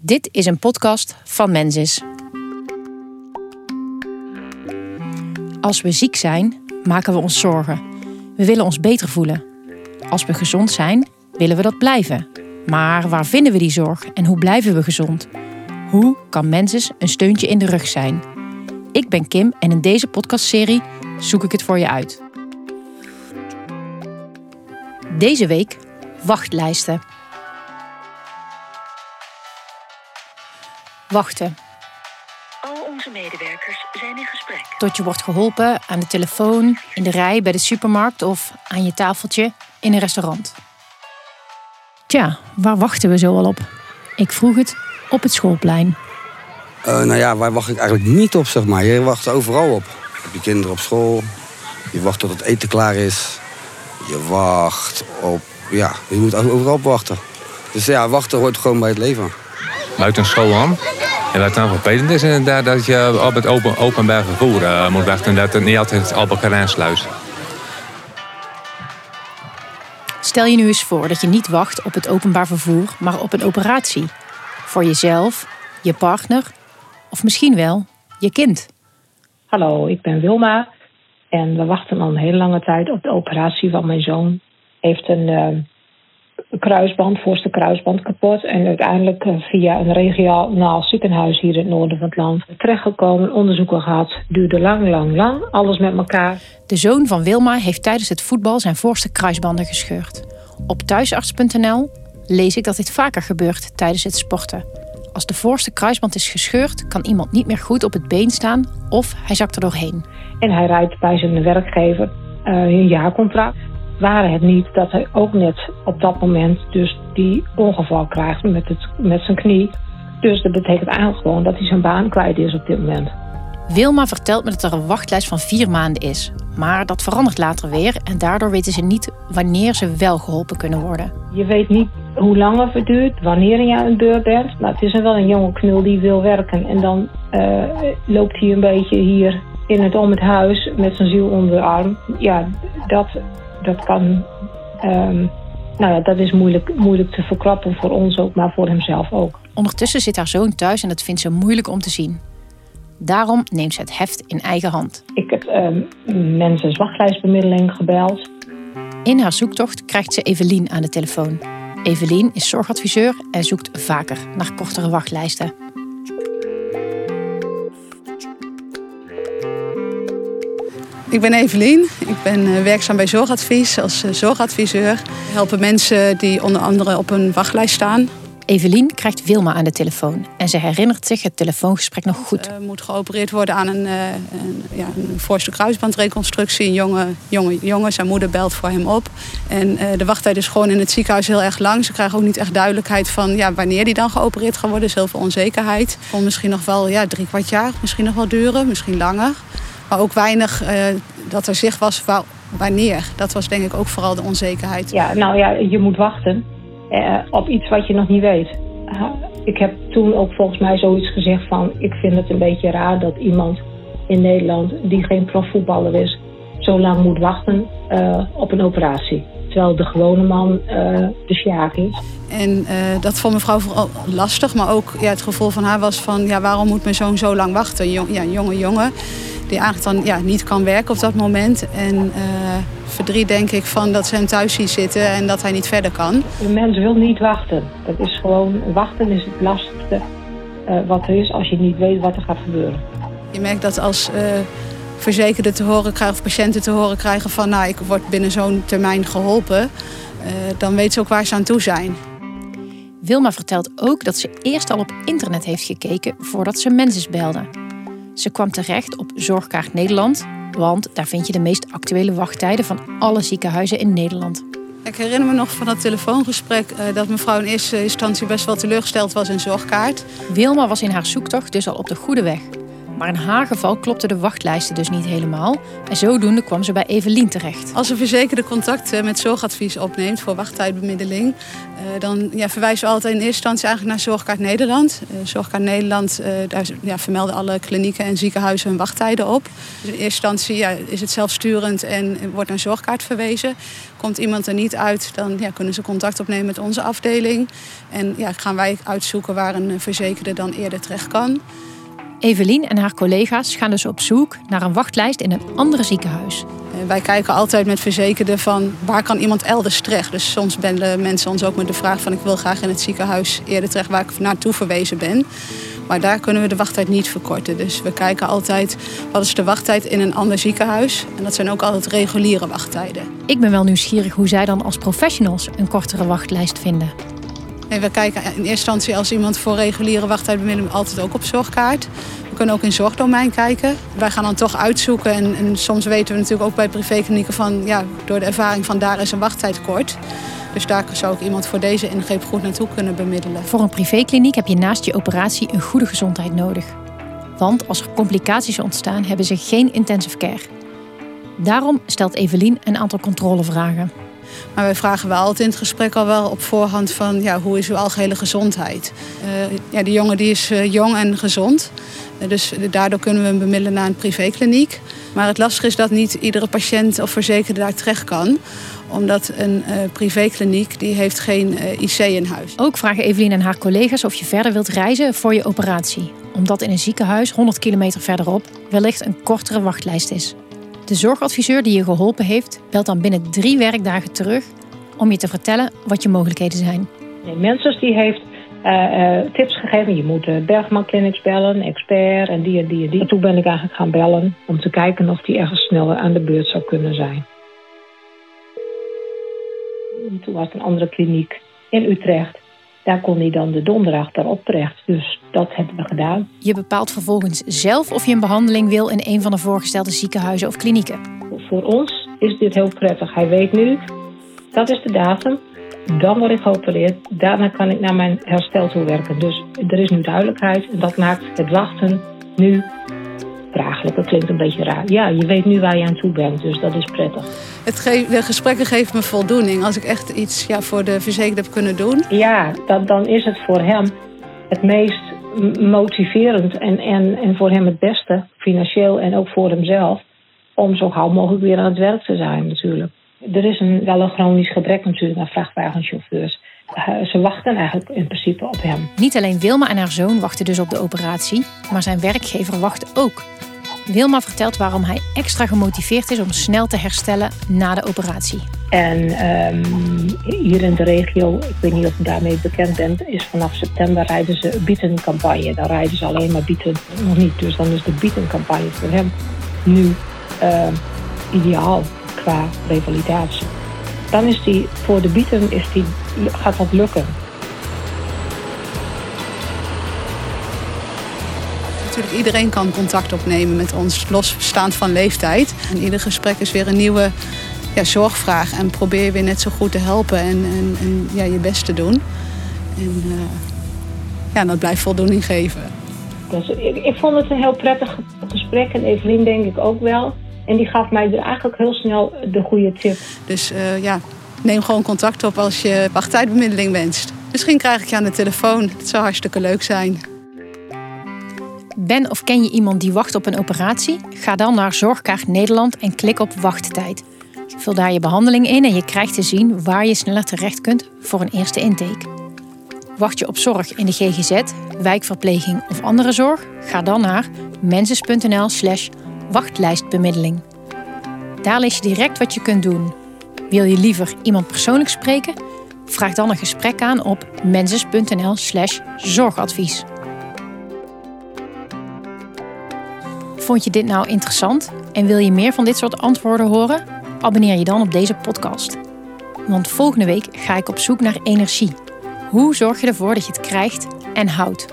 Dit is een podcast van Mensis. Als we ziek zijn, maken we ons zorgen. We willen ons beter voelen. Als we gezond zijn, willen we dat blijven. Maar waar vinden we die zorg en hoe blijven we gezond? Hoe kan Mensis een steuntje in de rug zijn? Ik ben Kim en in deze podcastserie zoek ik het voor je uit. Deze week wachtlijsten. Wachten. Al onze medewerkers zijn in gesprek. Tot je wordt geholpen aan de telefoon, in de rij bij de supermarkt of aan je tafeltje in een restaurant. Tja, waar wachten we zo al op? Ik vroeg het op het schoolplein. Uh, nou ja, waar wacht ik eigenlijk niet op, zeg maar. Je wacht overal op. Op je kinderen op school. Je wacht tot het eten klaar is. Je wacht op... Ja, je moet overal op wachten. Dus ja, wachten hoort gewoon bij het leven. Buiten school om. En wat dan vervelend is inderdaad dat je op het open, openbaar vervoer uh, moet wachten. Dat het niet altijd allemaal kan aansluiten. Stel je nu eens voor dat je niet wacht op het openbaar vervoer, maar op een operatie. Voor jezelf, je partner of misschien wel je kind. Hallo, ik ben Wilma en we wachten al een hele lange tijd op de operatie van mijn zoon. Heeft een uh, kruisband, voorste kruisband kapot en uiteindelijk uh, via een regionaal ziekenhuis hier in het noorden van het land terechtgekomen, onderzoeken gehad. Duurde lang, lang, lang, alles met elkaar. De zoon van Wilma heeft tijdens het voetbal zijn voorste kruisbanden gescheurd. Op thuisarts.nl lees ik dat dit vaker gebeurt tijdens het sporten. Als de voorste kruisband is gescheurd, kan iemand niet meer goed op het been staan of hij zakt er doorheen. En hij rijdt bij zijn werkgever uh, een jaarcontract. Waren het niet dat hij ook net op dat moment dus die ongeval krijgt met, het, met zijn knie. Dus dat betekent eigenlijk gewoon dat hij zijn baan kwijt is op dit moment. Wilma vertelt me dat er een wachtlijst van vier maanden is. Maar dat verandert later weer en daardoor weten ze niet wanneer ze wel geholpen kunnen worden. Je weet niet hoe lang het duurt, wanneer je aan de deur bent. Maar het is wel een jonge knul die wil werken. En dan uh, loopt hij een beetje hier in het om het huis met zijn ziel onder de arm. Ja, dat, dat kan. Um, nou ja, dat is moeilijk, moeilijk te verklappen voor ons ook, maar voor hemzelf ook. Ondertussen zit haar zoon thuis en dat vindt ze moeilijk om te zien. Daarom neemt ze het heft in eigen hand. Ik heb um, mensen wachtlijstbemiddeling gebeld. In haar zoektocht krijgt ze Evelien aan de telefoon. Evelien is zorgadviseur en zoekt vaker naar kortere wachtlijsten. Ik ben Evelien. Ik ben werkzaam bij Zorgadvies als zorgadviseur. We helpen mensen die onder andere op een wachtlijst staan. Evelien krijgt Wilma aan de telefoon en ze herinnert zich het telefoongesprek nog goed. Er moet geopereerd worden aan een, een, ja, een voorste kruisbandreconstructie. Een jonge, jonge jongen, zijn moeder belt voor hem op. En uh, de wachttijd is gewoon in het ziekenhuis heel erg lang. Ze krijgen ook niet echt duidelijkheid van ja, wanneer die dan geopereerd gaat worden. Er is heel veel onzekerheid. Kon misschien nog wel ja, drie kwart jaar misschien nog wel duren, misschien langer. Maar ook weinig uh, dat er zicht was wanneer. Dat was denk ik ook vooral de onzekerheid. Ja, nou ja, je moet wachten. Uh, op iets wat je nog niet weet. Uh, ik heb toen ook volgens mij zoiets gezegd van... ik vind het een beetje raar dat iemand in Nederland die geen profvoetballer is... zo lang moet wachten uh, op een operatie. Terwijl de gewone man de sjaak is. En dat vond mevrouw vooral lastig. Maar ook ja, het gevoel van haar was van... ja, waarom moet mijn zoon zo lang wachten? Jong, ja, een jonge jongen die eigenlijk dan ja, niet kan werken op dat moment. En uh, verdriet denk ik van dat ze hem thuis ziet zitten en dat hij niet verder kan. De mens wil niet wachten. Dat is gewoon, wachten is het lastigste uh, wat er is als je niet weet wat er gaat gebeuren. Je merkt dat als uh, verzekerden te horen krijgen of patiënten te horen krijgen van nou ik word binnen zo'n termijn geholpen. dan weet ze ook waar ze aan toe zijn. Wilma vertelt ook dat ze eerst al op internet heeft gekeken voordat ze mensen belde. Ze kwam terecht op Zorgkaart Nederland, want daar vind je de meest actuele wachttijden van alle ziekenhuizen in Nederland. Ik herinner me nog van dat telefoongesprek uh, dat mevrouw in eerste instantie best wel teleurgesteld was in Zorgkaart. Wilma was in haar zoektocht dus al op de goede weg. Maar in haar geval klopten de wachtlijsten dus niet helemaal. En zodoende kwam ze bij Evelien terecht. Als een verzekerde contact met zorgadvies opneemt voor wachttijdbemiddeling, eh, dan ja, verwijzen we altijd in eerste instantie eigenlijk naar Zorgkaart Nederland. Uh, Zorgkaart Nederland, uh, daar ja, vermelden alle klinieken en ziekenhuizen hun wachttijden op. Dus in eerste instantie is het zelfsturend en wordt naar Zorgkaart verwezen. Komt iemand er niet uit, dan ja, kunnen ze contact opnemen met onze afdeling. En ja, gaan wij uitzoeken waar een verzekerde dan eerder terecht kan. Evelien en haar collega's gaan dus op zoek naar een wachtlijst in een ander ziekenhuis. Wij kijken altijd met verzekerden van waar kan iemand elders terecht. Dus soms bellen mensen ons ook met de vraag van ik wil graag in het ziekenhuis eerder terecht waar ik naartoe verwezen ben. Maar daar kunnen we de wachttijd niet verkorten. Dus we kijken altijd wat is de wachttijd in een ander ziekenhuis. En dat zijn ook altijd reguliere wachttijden. Ik ben wel nieuwsgierig hoe zij dan als professionals een kortere wachtlijst vinden. We kijken in eerste instantie als iemand voor reguliere wachttijdbemiddeling altijd ook op zorgkaart. We kunnen ook in zorgdomein kijken. Wij gaan dan toch uitzoeken en, en soms weten we natuurlijk ook bij privéklinieken van ja, door de ervaring van daar is een wachttijd kort. Dus daar zou ik iemand voor deze ingreep goed naartoe kunnen bemiddelen. Voor een privékliniek heb je naast je operatie een goede gezondheid nodig. Want als er complicaties ontstaan, hebben ze geen intensive care. Daarom stelt Evelien een aantal controlevragen. Maar wij vragen wel altijd in het gesprek al wel op voorhand van ja, hoe is uw algehele gezondheid? Uh, ja, die jongen die is uh, jong en gezond. Uh, dus daardoor kunnen we hem bemiddelen naar een privékliniek. Maar het lastige is dat niet iedere patiënt of verzekerde daar terecht kan omdat een privékliniek die heeft geen IC in huis. Ook vragen Evelien en haar collega's of je verder wilt reizen voor je operatie. Omdat in een ziekenhuis 100 kilometer verderop wellicht een kortere wachtlijst is. De zorgadviseur die je geholpen heeft, belt dan binnen drie werkdagen terug om je te vertellen wat je mogelijkheden zijn. Mensen die heeft uh, uh, tips gegeven. Je moet Bergman Clinics bellen, expert en die en die en die. toen ben ik eigenlijk gaan bellen om te kijken of die ergens sneller aan de beurt zou kunnen zijn. En toen was het een andere kliniek in Utrecht. Daar kon hij dan de donderdag daarop terecht. Dus dat hebben we gedaan. Je bepaalt vervolgens zelf of je een behandeling wil in een van de voorgestelde ziekenhuizen of klinieken. Voor ons is dit heel prettig. Hij weet nu, dat is de datum. Dan word ik geopereerd. Daarna kan ik naar mijn herstel toe werken. Dus er is nu duidelijkheid. En dat maakt het wachten nu vraaglijk. Dat klinkt een beetje raar. Ja, je weet nu waar je aan toe bent, dus dat is prettig. Het de gesprekken geven me voldoening. Als ik echt iets ja, voor de verzekerde heb kunnen doen. Ja, dat, dan is het voor hem het meest motiverend en, en, en voor hem het beste, financieel en ook voor hemzelf, om zo gauw mogelijk weer aan het werk te zijn natuurlijk. Er is een, wel een chronisch gebrek natuurlijk naar vrachtwagenchauffeurs. Uh, ze wachten eigenlijk in principe op hem. Niet alleen Wilma en haar zoon wachten dus op de operatie, maar zijn werkgever wacht ook. Wilma vertelt waarom hij extra gemotiveerd is om snel te herstellen na de operatie. En um, hier in de regio, ik weet niet of u daarmee bekend bent, is vanaf september rijden ze bietencampagne. Dan rijden ze alleen maar bieten, nog niet. Dus dan is de bietencampagne voor hem nu uh, ideaal qua revalidatie. Dan is die voor de bieten is die, gaat dat lukken. Natuurlijk, iedereen kan contact opnemen met ons, losstaand van leeftijd. En ieder gesprek is weer een nieuwe ja, zorgvraag. En probeer weer net zo goed te helpen en, en, en ja, je best te doen. En uh, ja, dat blijft voldoening geven. Dus ik, ik vond het een heel prettig gesprek en Evelien denk ik ook wel. En die gaf mij er eigenlijk heel snel de goede tip. Dus uh, ja, neem gewoon contact op als je wachttijdbemiddeling wenst. Misschien krijg ik je aan de telefoon. Dat zou hartstikke leuk zijn. Ben of ken je iemand die wacht op een operatie? Ga dan naar Zorgkaart Nederland en klik op wachttijd. Vul daar je behandeling in en je krijgt te zien waar je sneller terecht kunt voor een eerste intake. Wacht je op zorg in de GGZ, wijkverpleging of andere zorg? Ga dan naar mensis.nl/slash wachtlijstbemiddeling. Daar lees je direct wat je kunt doen. Wil je liever iemand persoonlijk spreken? Vraag dan een gesprek aan op mensis.nl/slash zorgadvies. Vond je dit nou interessant en wil je meer van dit soort antwoorden horen? Abonneer je dan op deze podcast. Want volgende week ga ik op zoek naar energie. Hoe zorg je ervoor dat je het krijgt en houdt?